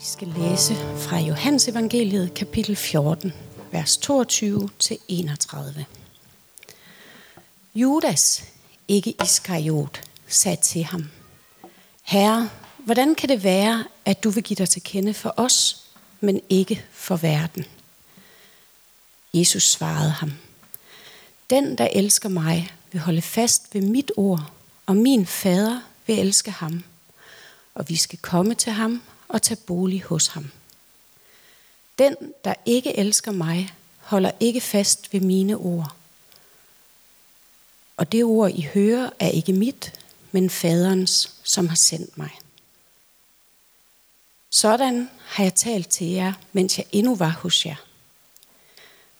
Vi skal læse fra Johannes evangeliet kapitel 14, vers 22 til 31. Judas, ikke Iskariot, sagde til ham, Herre, hvordan kan det være, at du vil give dig til kende for os, men ikke for verden? Jesus svarede ham, Den, der elsker mig, vil holde fast ved mit ord, og min fader vil elske ham, og vi skal komme til ham og tage bolig hos ham. Den, der ikke elsker mig, holder ikke fast ved mine ord. Og det ord, I hører, er ikke mit, men faderens, som har sendt mig. Sådan har jeg talt til jer, mens jeg endnu var hos jer.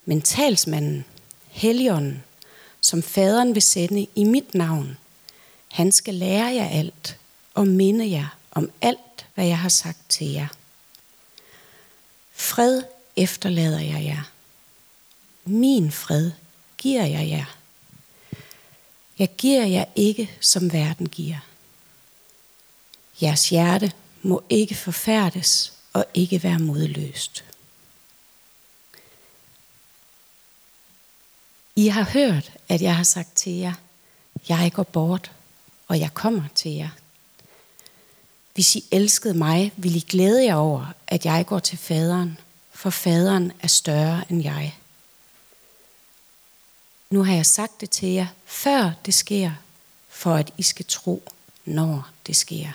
Men talsmanden, Helligånden, som faderen vil sende i mit navn, han skal lære jer alt og minde jer om alt, hvad jeg har sagt til jer. Fred efterlader jeg jer. Min fred giver jeg jer. Jeg giver jer ikke, som verden giver. Jeres hjerte må ikke forfærdes og ikke være modløst. I har hørt, at jeg har sagt til jer, jeg går bort, og jeg kommer til jer. Hvis I elskede mig, ville I glæde jer over, at jeg går til faderen, for faderen er større end jeg. Nu har jeg sagt det til jer, før det sker, for at I skal tro, når det sker.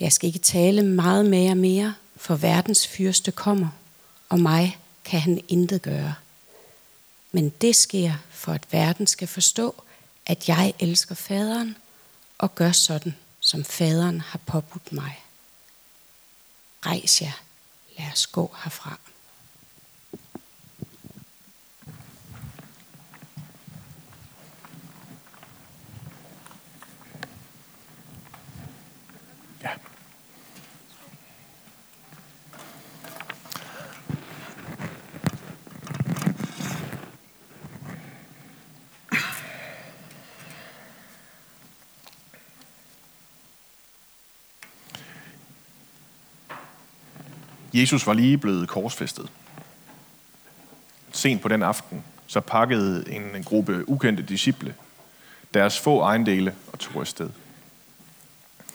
Jeg skal ikke tale meget med jer mere, for verdens fyrste kommer, og mig kan han intet gøre. Men det sker, for at verden skal forstå, at jeg elsker faderen og gør sådan, som faderen har påbudt mig. Rejs jer, lad os gå herfra. Jesus var lige blevet korsfæstet. Sent på den aften, så pakkede en gruppe ukendte disciple deres få ejendele og tog afsted.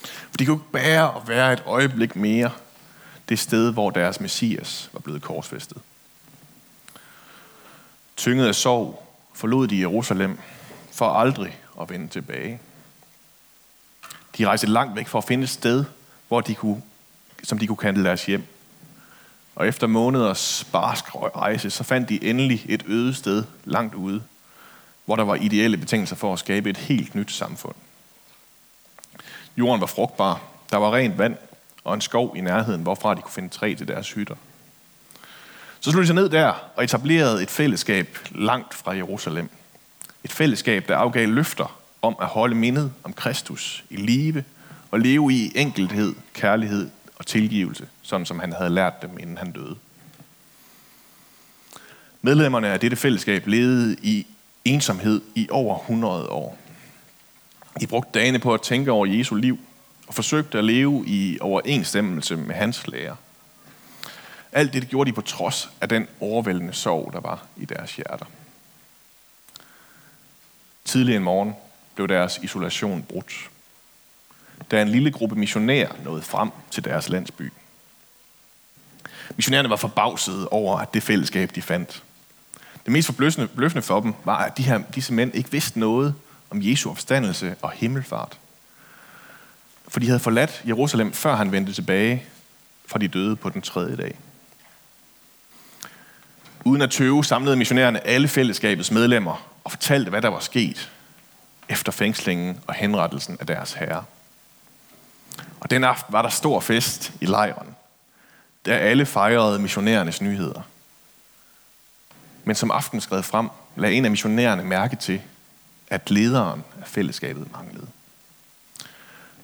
For de kunne ikke bære at være et øjeblik mere det sted, hvor deres messias var blevet korsfæstet. Tynget af sorg forlod de Jerusalem for aldrig at vende tilbage. De rejste langt væk for at finde et sted, hvor de kunne, som de kunne kalde deres hjem. Og efter måneders barsk rejse, så fandt de endelig et øde sted langt ude, hvor der var ideelle betingelser for at skabe et helt nyt samfund. Jorden var frugtbar, der var rent vand og en skov i nærheden, hvorfra de kunne finde træ til deres hytter. Så slog de sig ned der og etablerede et fællesskab langt fra Jerusalem. Et fællesskab, der afgav løfter om at holde mindet om Kristus i live og leve i enkelthed, kærlighed og tilgivelse, sådan som han havde lært dem, inden han døde. Medlemmerne af dette fællesskab levede i ensomhed i over 100 år. De brugte dagene på at tænke over Jesu liv og forsøgte at leve i overensstemmelse med hans lære. Alt det gjorde de på trods af den overvældende sorg, der var i deres hjerter. Tidlig en morgen blev deres isolation brudt da en lille gruppe missionærer nåede frem til deres landsby. Missionærerne var forbavsede over, at det fællesskab, de fandt. Det mest forbløffende for dem var, at de her, disse mænd ikke vidste noget om Jesu opstandelse og himmelfart. For de havde forladt Jerusalem, før han vendte tilbage fra de døde på den tredje dag. Uden at tøve samlede missionærerne alle fællesskabets medlemmer og fortalte, hvad der var sket efter fængslingen og henrettelsen af deres herre. Og den aften var der stor fest i lejren, der alle fejrede missionærernes nyheder. Men som aften skred frem, lagde en af missionærerne mærke til, at lederen af fællesskabet manglede.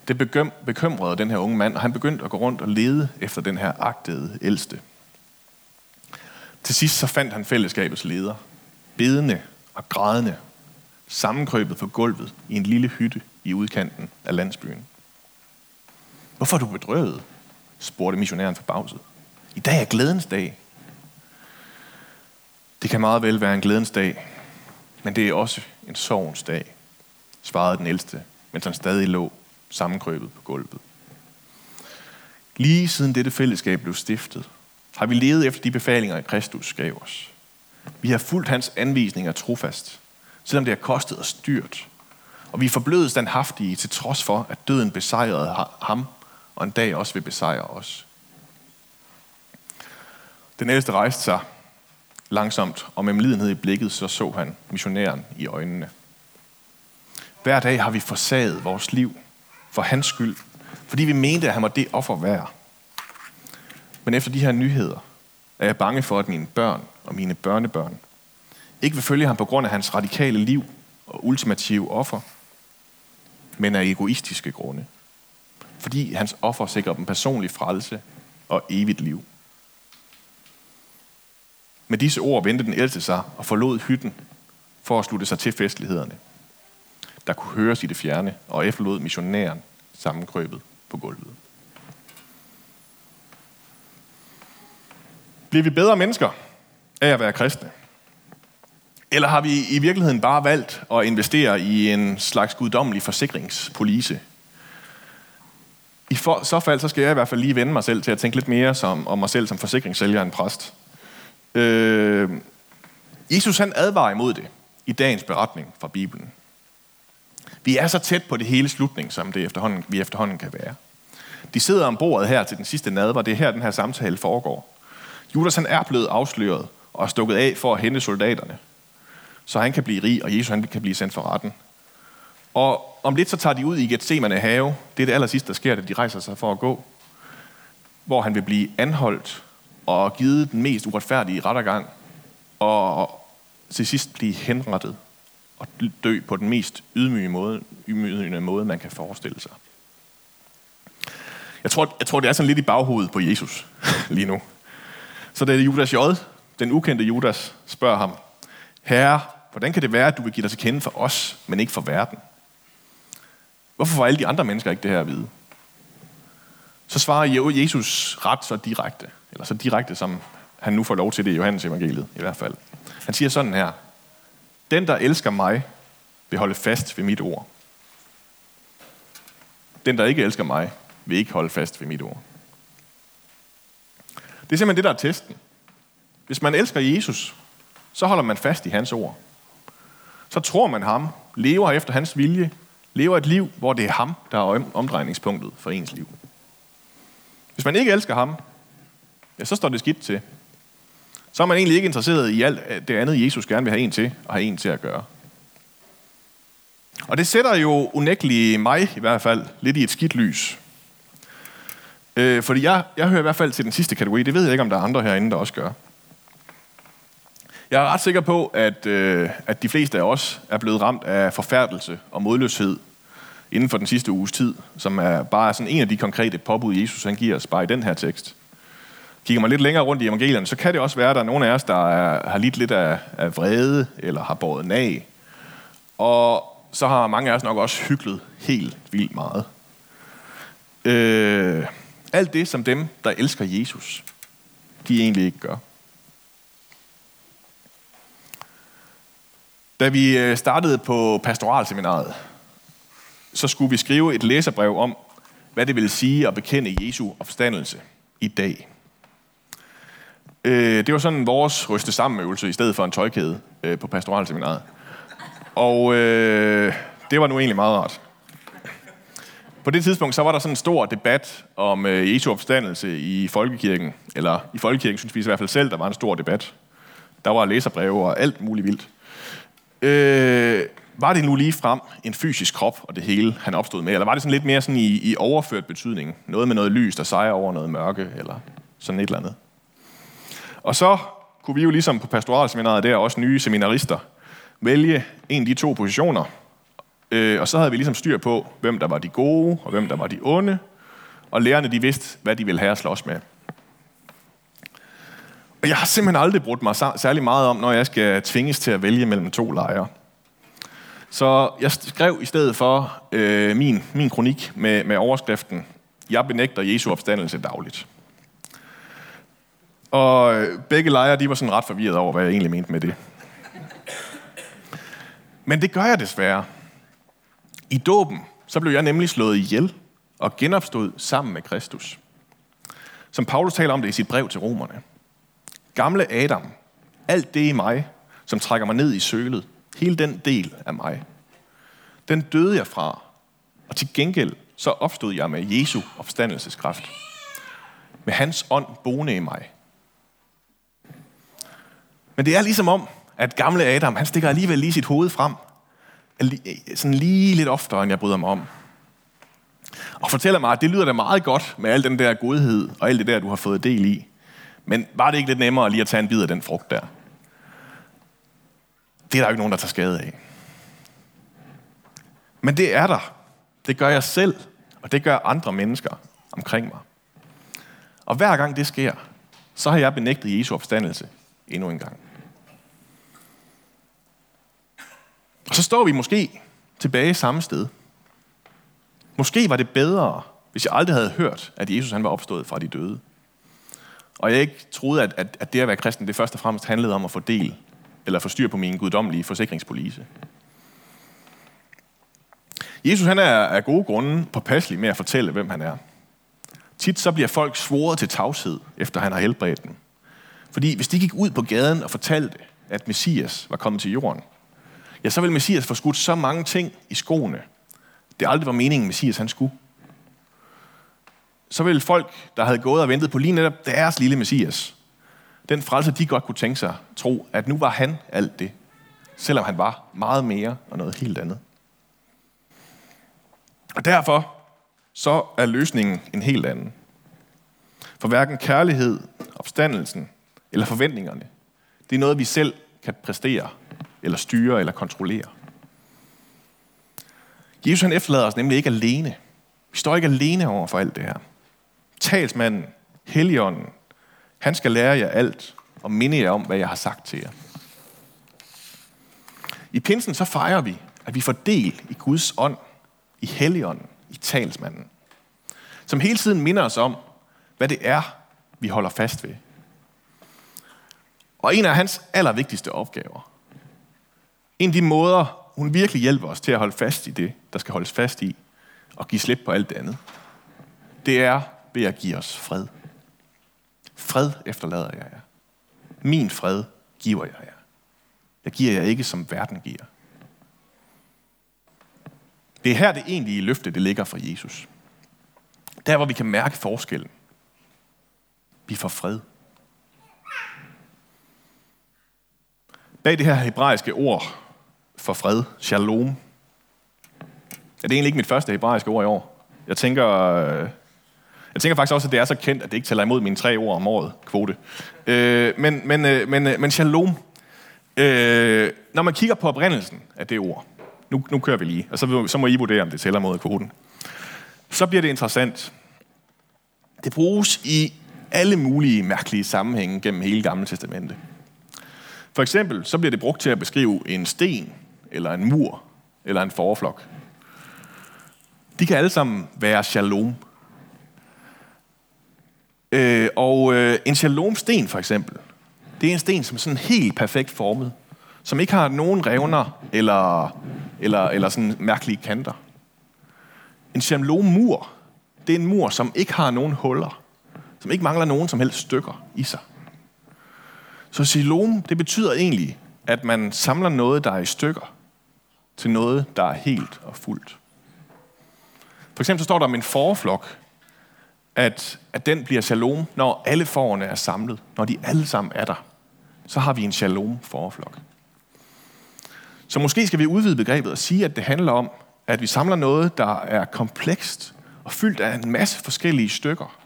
Det bekymrede den her unge mand, og han begyndte at gå rundt og lede efter den her agtede ældste. Til sidst så fandt han fællesskabets leder, bedende og grædende, sammenkrøbet på gulvet i en lille hytte i udkanten af landsbyen. Hvorfor er du bedrøvet? spurgte missionæren forbavset. I dag er glædens dag. Det kan meget vel være en glædens dag, men det er også en sorgens dag, svarede den ældste, mens han stadig lå sammenkrøbet på gulvet. Lige siden dette fællesskab blev stiftet, har vi levet efter de befalinger, Kristus gav os. Vi har fulgt hans anvisninger trofast, selvom det har kostet os dyrt. Og vi er forblødet standhaftige til trods for, at døden besejrede ham, og en dag også vil besejre os. Den ældste rejste sig langsomt, og med lidenhed i blikket, så så han missionæren i øjnene. Hver dag har vi forsaget vores liv for hans skyld, fordi vi mente, at han var det offer værd. Men efter de her nyheder er jeg bange for, at mine børn og mine børnebørn ikke vil følge ham på grund af hans radikale liv og ultimative offer, men af egoistiske grunde. Fordi hans offer sikrer dem personlig frelse og evigt liv. Med disse ord vendte den ældste sig og forlod hytten for at slutte sig til festlighederne, der kunne høres i det fjerne, og efterlod missionæren sammenkrøbet på gulvet. Bliver vi bedre mennesker af at være kristne? Eller har vi i virkeligheden bare valgt at investere i en slags guddommelig forsikringspolice? I for, så fald så skal jeg i hvert fald lige vende mig selv til at tænke lidt mere som, om mig selv som forsikringssælger end præst. Øh, Jesus han advarer imod det i dagens beretning fra Bibelen. Vi er så tæt på det hele slutning, som det efterhånden, vi efterhånden kan være. De sidder om bordet her til den sidste nadver. Det er her, den her samtale foregår. Judas han er blevet afsløret og er stukket af for at hente soldaterne. Så han kan blive rig, og Jesus han kan blive sendt for retten. Og om lidt så tager de ud i Gethsemane have. Det er det aller sidste, der sker, da de rejser sig for at gå. Hvor han vil blive anholdt og givet den mest uretfærdige rettergang. Og til sidst blive henrettet og dø på den mest ydmyge måde, ydmygende måde, man kan forestille sig. Jeg tror, jeg tror, det er sådan lidt i baghovedet på Jesus lige nu. Så da Judas J, den ukendte Judas, spørger ham, Herre, hvordan kan det være, at du vil give dig til kende for os, men ikke for verden? Hvorfor får alle de andre mennesker ikke det her at vide? Så svarer Jesus ret så direkte, eller så direkte, som han nu får lov til det i Johannes evangeliet i hvert fald. Han siger sådan her, den, der elsker mig, vil holde fast ved mit ord. Den, der ikke elsker mig, vil ikke holde fast ved mit ord. Det er simpelthen det, der er testen. Hvis man elsker Jesus, så holder man fast i hans ord. Så tror man ham, lever efter hans vilje, lever et liv, hvor det er ham, der er omdrejningspunktet for ens liv. Hvis man ikke elsker ham, ja, så står det skidt til. Så er man egentlig ikke interesseret i alt øh, det andet, Jesus gerne vil have en til, og have en til at gøre. Og det sætter jo unægteligt mig i hvert fald lidt i et skidt lys. Øh, fordi jeg, jeg hører i hvert fald til den sidste kategori. Det ved jeg ikke, om der er andre herinde, der også gør. Jeg er ret sikker på, at, øh, at de fleste af os er blevet ramt af forfærdelse og modløshed inden for den sidste uges tid, som er bare sådan en af de konkrete påbud, Jesus han giver os bare i den her tekst. Kigger man lidt længere rundt i evangelierne, så kan det også være, at der er nogle af os, der er, har lidt lidt af, af vrede, eller har båret nag. Og så har mange af os nok også hyklet helt vildt meget. Øh, alt det, som dem, der elsker Jesus, de egentlig ikke gør. Da vi øh, startede på pastoralseminaret, så skulle vi skrive et læserbrev om, hvad det vil sige at bekende Jesu opstandelse i dag. Øh, det var sådan vores ryste sammenøvelse i stedet for en tøjkæde øh, på pastoralseminaret. Og det var nu egentlig meget rart. På det tidspunkt så var der sådan en stor debat om Jesu opstandelse i folkekirken. Eller i folkekirken synes vi i hvert fald selv, der var en stor debat. Der var læserbreve og alt muligt vildt. Øh, var det nu lige frem en fysisk krop og det hele, han opstod med? Eller var det sådan lidt mere sådan i, i overført betydning? Noget med noget lys, der sejrer over noget mørke, eller sådan et eller andet. Og så kunne vi jo ligesom på pastoralseminaret der, også nye seminarister, vælge en af de to positioner. Øh, og så havde vi ligesom styr på, hvem der var de gode, og hvem der var de onde. Og lærerne, de vidste, hvad de ville have at slås med. Og jeg har simpelthen aldrig brugt mig særlig meget om, når jeg skal tvinges til at vælge mellem to lejre. Så jeg skrev i stedet for øh, min, min kronik med, med overskriften Jeg benægter Jesu opstandelse dagligt. Og øh, begge lejre, de var sådan ret forvirret over, hvad jeg egentlig mente med det. Men det gør jeg desværre. I dåben, så blev jeg nemlig slået ihjel og genopstod sammen med Kristus. Som Paulus taler om det i sit brev til romerne. Gamle Adam, alt det i mig, som trækker mig ned i sølet, hele den del af mig, den døde jeg fra, og til gengæld så opstod jeg med Jesu opstandelseskraft. Med hans ånd boende i mig. Men det er ligesom om, at gamle Adam, han stikker alligevel lige sit hoved frem. Sådan lige lidt oftere, end jeg bryder mig om. Og fortæller mig, at det lyder da meget godt med al den der godhed og alt det der, du har fået del i. Men var det ikke lidt nemmere lige at tage en bid af den frugt der? Det er der jo ikke nogen, der tager skade af. Men det er der. Det gør jeg selv, og det gør andre mennesker omkring mig. Og hver gang det sker, så har jeg benægtet Jesu opstandelse endnu en gang. Og så står vi måske tilbage samme sted. Måske var det bedre, hvis jeg aldrig havde hørt, at Jesus han var opstået fra de døde. Og jeg ikke troede, at, at, at det at være kristen, det først og fremmest handlede om at få del, eller få styr på min guddommelige forsikringspolice. Jesus han er af gode grunde påpasselig med at fortælle, hvem han er. Tit så bliver folk svoret til tavshed, efter han har helbredt dem. Fordi hvis de gik ud på gaden og fortalte, at Messias var kommet til jorden, ja, så ville Messias få skudt så mange ting i skoene. Det aldrig var meningen, Messias han skulle. Så ville folk, der havde gået og ventet på lige netop deres lille Messias, den frelse, de godt kunne tænke sig, tro, at nu var han alt det, selvom han var meget mere og noget helt andet. Og derfor så er løsningen en helt anden. For hverken kærlighed, opstandelsen eller forventningerne, det er noget, vi selv kan præstere, eller styre, eller kontrollere. Jesus han efterlader os nemlig ikke alene. Vi står ikke alene over for alt det her. Talsmanden, Helligånden, han skal lære jer alt og minde jer om, hvad jeg har sagt til jer. I pinsen så fejrer vi, at vi får del i Guds ånd, i Helligånden, i talsmanden, som hele tiden minder os om, hvad det er, vi holder fast ved. Og en af hans allervigtigste opgaver, en af de måder, hun virkelig hjælper os til at holde fast i det, der skal holdes fast i, og give slip på alt det andet, det er ved at give os fred. Fred efterlader jeg jer. Min fred giver jeg jer. Jeg giver jer ikke, som verden giver. Det er her det egentlige løfte, det ligger for Jesus. Der, hvor vi kan mærke forskellen. Vi får fred. Bag det her hebraiske ord for fred, shalom, er det egentlig ikke mit første hebraiske ord i år. Jeg tænker, øh, jeg tænker faktisk også, at det er så kendt, at det ikke tæller imod mine tre ord om året, kvote. Øh, men, men, øh, men, øh, men shalom, øh, når man kigger på oprindelsen af det ord, nu, nu kører vi lige, og så, så må I vurdere, om det tæller mod kvoten. Så bliver det interessant. Det bruges i alle mulige mærkelige sammenhænge gennem hele Gamle Testamente. For eksempel så bliver det brugt til at beskrive en sten, eller en mur, eller en forflok. De kan alle sammen være shalom. Øh, og øh, en shalomsten for eksempel, det er en sten, som er sådan helt perfekt formet, som ikke har nogen revner eller, eller, eller sådan mærkelige kanter. En shalom-mur, det er en mur, som ikke har nogen huller, som ikke mangler nogen som helst stykker i sig. Så shalom, det betyder egentlig, at man samler noget, der er i stykker, til noget, der er helt og fuldt. For eksempel så står der om en forflok, at, at den bliver shalom, når alle forerne er samlet. Når de alle sammen er der, så har vi en shalom forflok. Så måske skal vi udvide begrebet og sige, at det handler om, at vi samler noget, der er komplekst og fyldt af en masse forskellige stykker,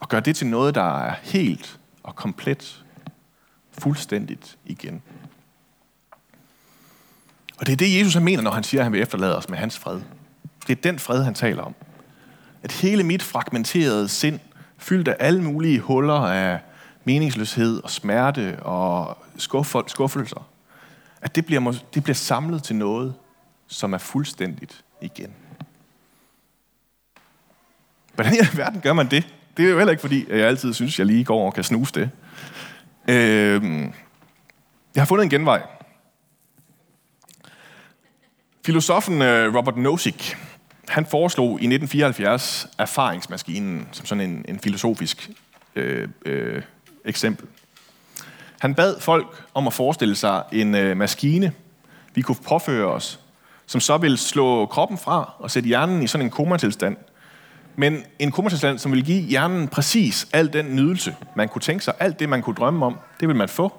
og gør det til noget, der er helt og komplet, fuldstændigt igen. Og det er det, Jesus han mener, når han siger, at han vil efterlade os med hans fred. Det er den fred, han taler om. At hele mit fragmenterede sind, fyldt af alle mulige huller af meningsløshed og smerte og skuffelser, at det bliver, det bliver samlet til noget, som er fuldstændigt igen. Hvordan i alverden gør man det? Det er jo heller ikke, fordi jeg altid synes, jeg lige går og kan snuse det. Øh, jeg har fundet en genvej. Filosofen øh, Robert Nozick, han foreslog i 1974 erfaringsmaskinen som sådan en, en filosofisk øh, øh, eksempel. Han bad folk om at forestille sig en øh, maskine, vi kunne påføre os, som så ville slå kroppen fra og sætte hjernen i sådan en komatilstand. Men en komatilstand, som ville give hjernen præcis al den nydelse, man kunne tænke sig, alt det, man kunne drømme om, det vil man få.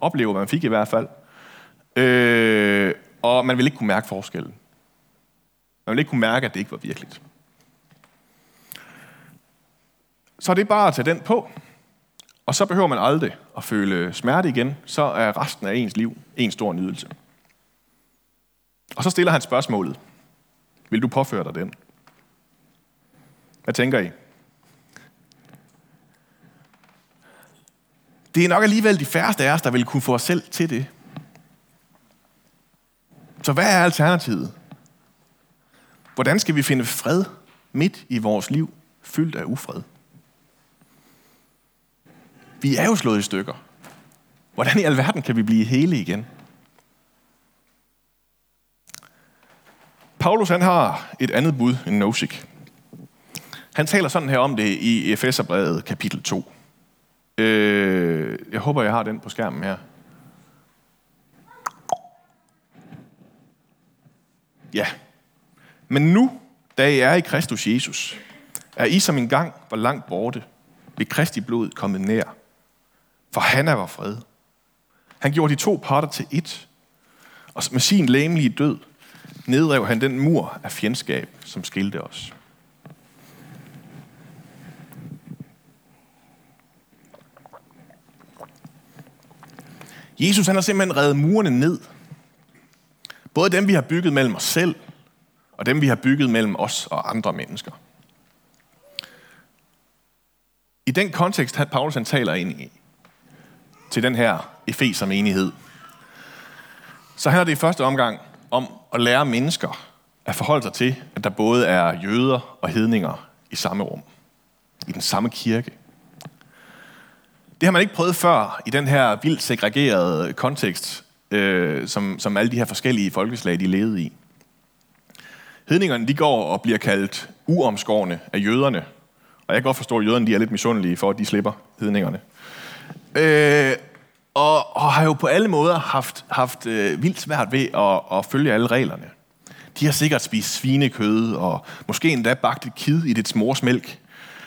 Opleve, man fik i hvert fald. Øh, og man ville ikke kunne mærke forskellen. Man ville ikke kunne mærke, at det ikke var virkeligt. Så det er bare at tage den på, og så behøver man aldrig at føle smerte igen, så er resten af ens liv en stor nydelse. Og så stiller han spørgsmålet. Vil du påføre dig den? Hvad tænker I? Det er nok alligevel de færreste af os, der vil kunne få os selv til det. Så hvad er alternativet? Hvordan skal vi finde fred midt i vores liv, fyldt af ufred? Vi er jo slået i stykker. Hvordan i alverden kan vi blive hele igen? Paulus han har et andet bud end Nosik. Han taler sådan her om det i Efeserbrevet kapitel 2. Øh, jeg håber, jeg har den på skærmen her. Ja. Men nu, da I er i Kristus Jesus, er I som engang var langt borte, ved Kristi blod kommet nær. For han er vor fred. Han gjorde de to parter til ét, og med sin læmelige død nedrev han den mur af fjendskab, som skilte os. Jesus han har simpelthen reddet murene ned. Både dem, vi har bygget mellem os selv, og dem, vi har bygget mellem os og andre mennesker. I den kontekst, han, Paulus han taler ind i, til den her Efeser menighed, så handler det i første omgang om at lære mennesker at forholde sig til, at der både er jøder og hedninger i samme rum, i den samme kirke. Det har man ikke prøvet før i den her vildt segregerede kontekst, øh, som, som alle de her forskellige folkeslag de levede i. Hedningerne de går og bliver kaldt uomskårne af jøderne. Og jeg kan godt forstå, at jøderne de er lidt misundelige for, at de slipper hedningerne. Øh, og, og har jo på alle måder haft, haft øh, vildt svært ved at, at følge alle reglerne. De har sikkert spist svinekød, og måske endda bagt et kid i dit mors mælk.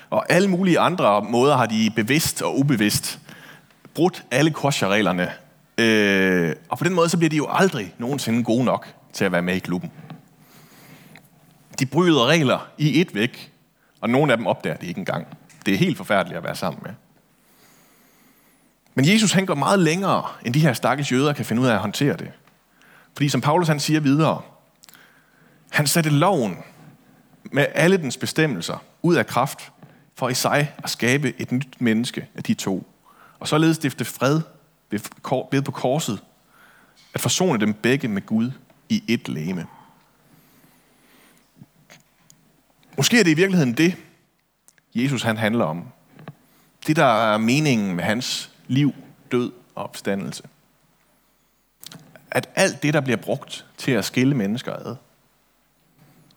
Og alle mulige andre måder har de bevidst og ubevidst brudt alle kosher-reglerne. Øh, og på den måde så bliver de jo aldrig nogensinde gode nok til at være med i klubben. De bryder regler i et væk, og nogle af dem opdager det ikke engang. Det er helt forfærdeligt at være sammen med. Men Jesus han går meget længere, end de her stakkels jøder kan finde ud af at håndtere det. Fordi som Paulus han siger videre, han satte loven med alle dens bestemmelser ud af kraft, for i sig at skabe et nyt menneske af de to. Og således stifte fred ved på korset, at forsone dem begge med Gud i et læme. Måske er det i virkeligheden det, Jesus han handler om. Det, der er meningen med hans liv, død og opstandelse. At alt det, der bliver brugt til at skille mennesker ad,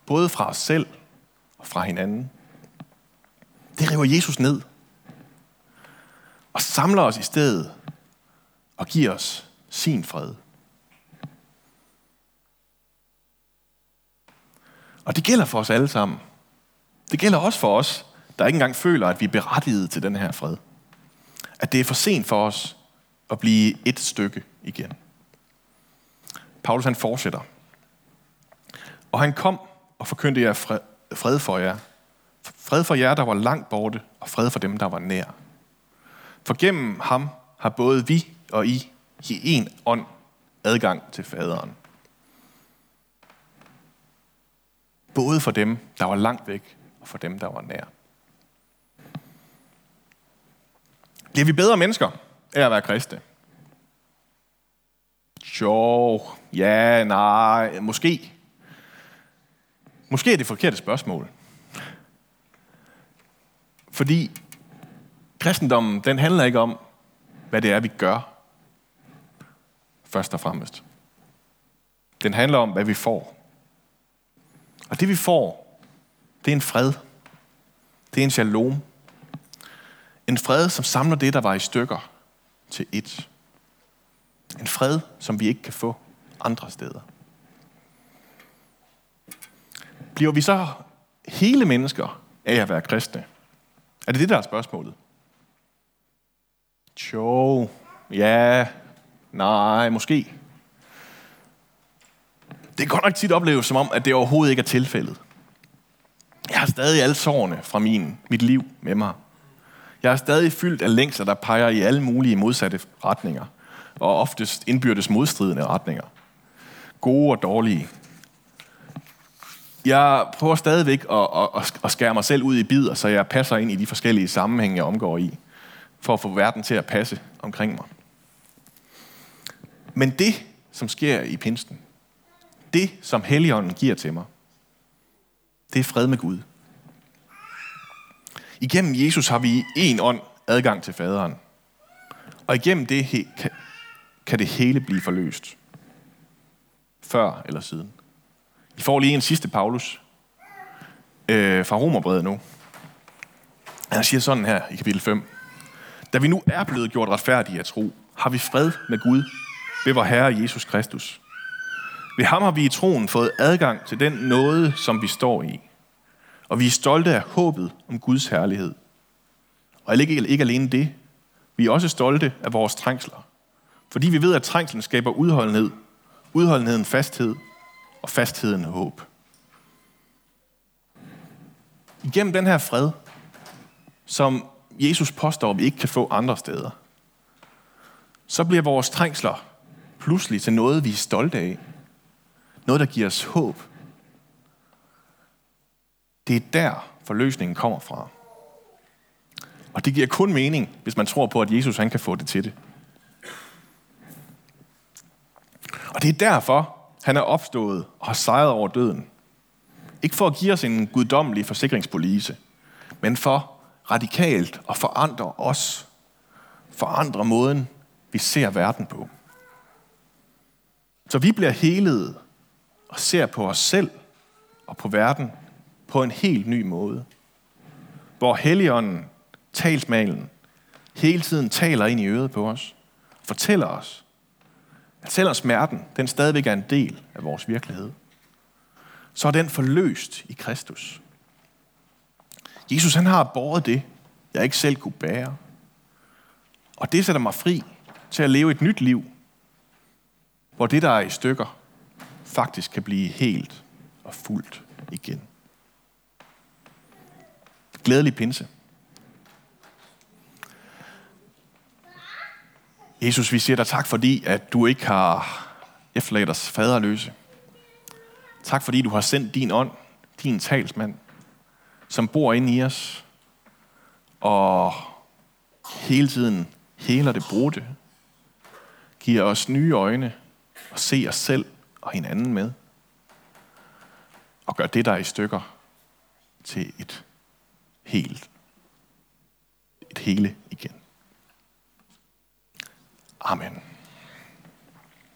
både fra os selv og fra hinanden, det river Jesus ned og samler os i stedet og giver os sin fred. Og det gælder for os alle sammen. Det gælder også for os, der ikke engang føler, at vi er berettiget til den her fred at det er for sent for os at blive et stykke igen. Paulus han fortsætter. Og han kom og forkyndte jer fred for jer. Fred for jer, der var langt borte, og fred for dem, der var nær. For gennem ham har både vi og I i en ånd adgang til faderen. Både for dem, der var langt væk, og for dem, der var nær. Bliver vi bedre mennesker af at være kristne? Jo, ja, nej, måske. Måske er det forkerte spørgsmål. Fordi kristendommen, den handler ikke om, hvad det er, vi gør. Først og fremmest. Den handler om, hvad vi får. Og det vi får, det er en fred. Det er en shalom. En fred, som samler det, der var i stykker, til et. En fred, som vi ikke kan få andre steder. Bliver vi så hele mennesker af at være kristne? Er det det, der er spørgsmålet? Jo, ja, nej, måske. Det kan godt nok tit opleves som om, at det overhovedet ikke er tilfældet. Jeg har stadig alle sårene fra min, mit liv med mig. Jeg er stadig fyldt af længsler, der peger i alle mulige modsatte retninger, og oftest indbyrdes modstridende retninger. Gode og dårlige. Jeg prøver stadigvæk at, at, at skære mig selv ud i bidder, så jeg passer ind i de forskellige sammenhænge, jeg omgår i, for at få verden til at passe omkring mig. Men det, som sker i pinsten, det, som Helligånden giver til mig, det er fred med Gud. Igennem Jesus har vi i en ånd adgang til faderen. Og igennem det kan det hele blive forløst. Før eller siden. I får lige en sidste Paulus øh, fra Romerbrevet nu. Han siger sådan her i kapitel 5. Da vi nu er blevet gjort retfærdige af tro, har vi fred med Gud ved vor Herre Jesus Kristus. Ved ham har vi i troen fået adgang til den nåde, som vi står i. Og vi er stolte af håbet om Guds herlighed. Og ikke, ikke alene det, vi er også stolte af vores trængsler. Fordi vi ved, at trængslen skaber udholdenhed, udholdenheden fasthed, og fastheden håb. Igennem den her fred, som Jesus påstår, vi ikke kan få andre steder, så bliver vores trængsler pludselig til noget, vi er stolte af. Noget, der giver os håb. Det er der, forløsningen kommer fra. Og det giver kun mening, hvis man tror på, at Jesus han kan få det til det. Og det er derfor, han er opstået og har sejret over døden. Ikke for at give os en guddommelig forsikringspolice, men for radikalt at forandre os. Forandre måden, vi ser verden på. Så vi bliver helede og ser på os selv og på verden på en helt ny måde. Hvor Helligånden, talsmalen, hele tiden taler ind i øret på os, fortæller os, at selvom smerten den stadigvæk er en del af vores virkelighed, så er den forløst i Kristus. Jesus han har båret det, jeg ikke selv kunne bære. Og det sætter mig fri til at leve et nyt liv, hvor det, der er i stykker, faktisk kan blive helt og fuldt igen. Glædelig pinse. Jesus, vi siger dig tak, fordi at du ikke har efterladt os faderløse. Tak, fordi du har sendt din ånd, din talsmand, som bor inde i os, og hele tiden heler det brudte, giver os nye øjne og se os selv og hinanden med, og gør det, der er i stykker, til et helt. Et hele igen. Amen.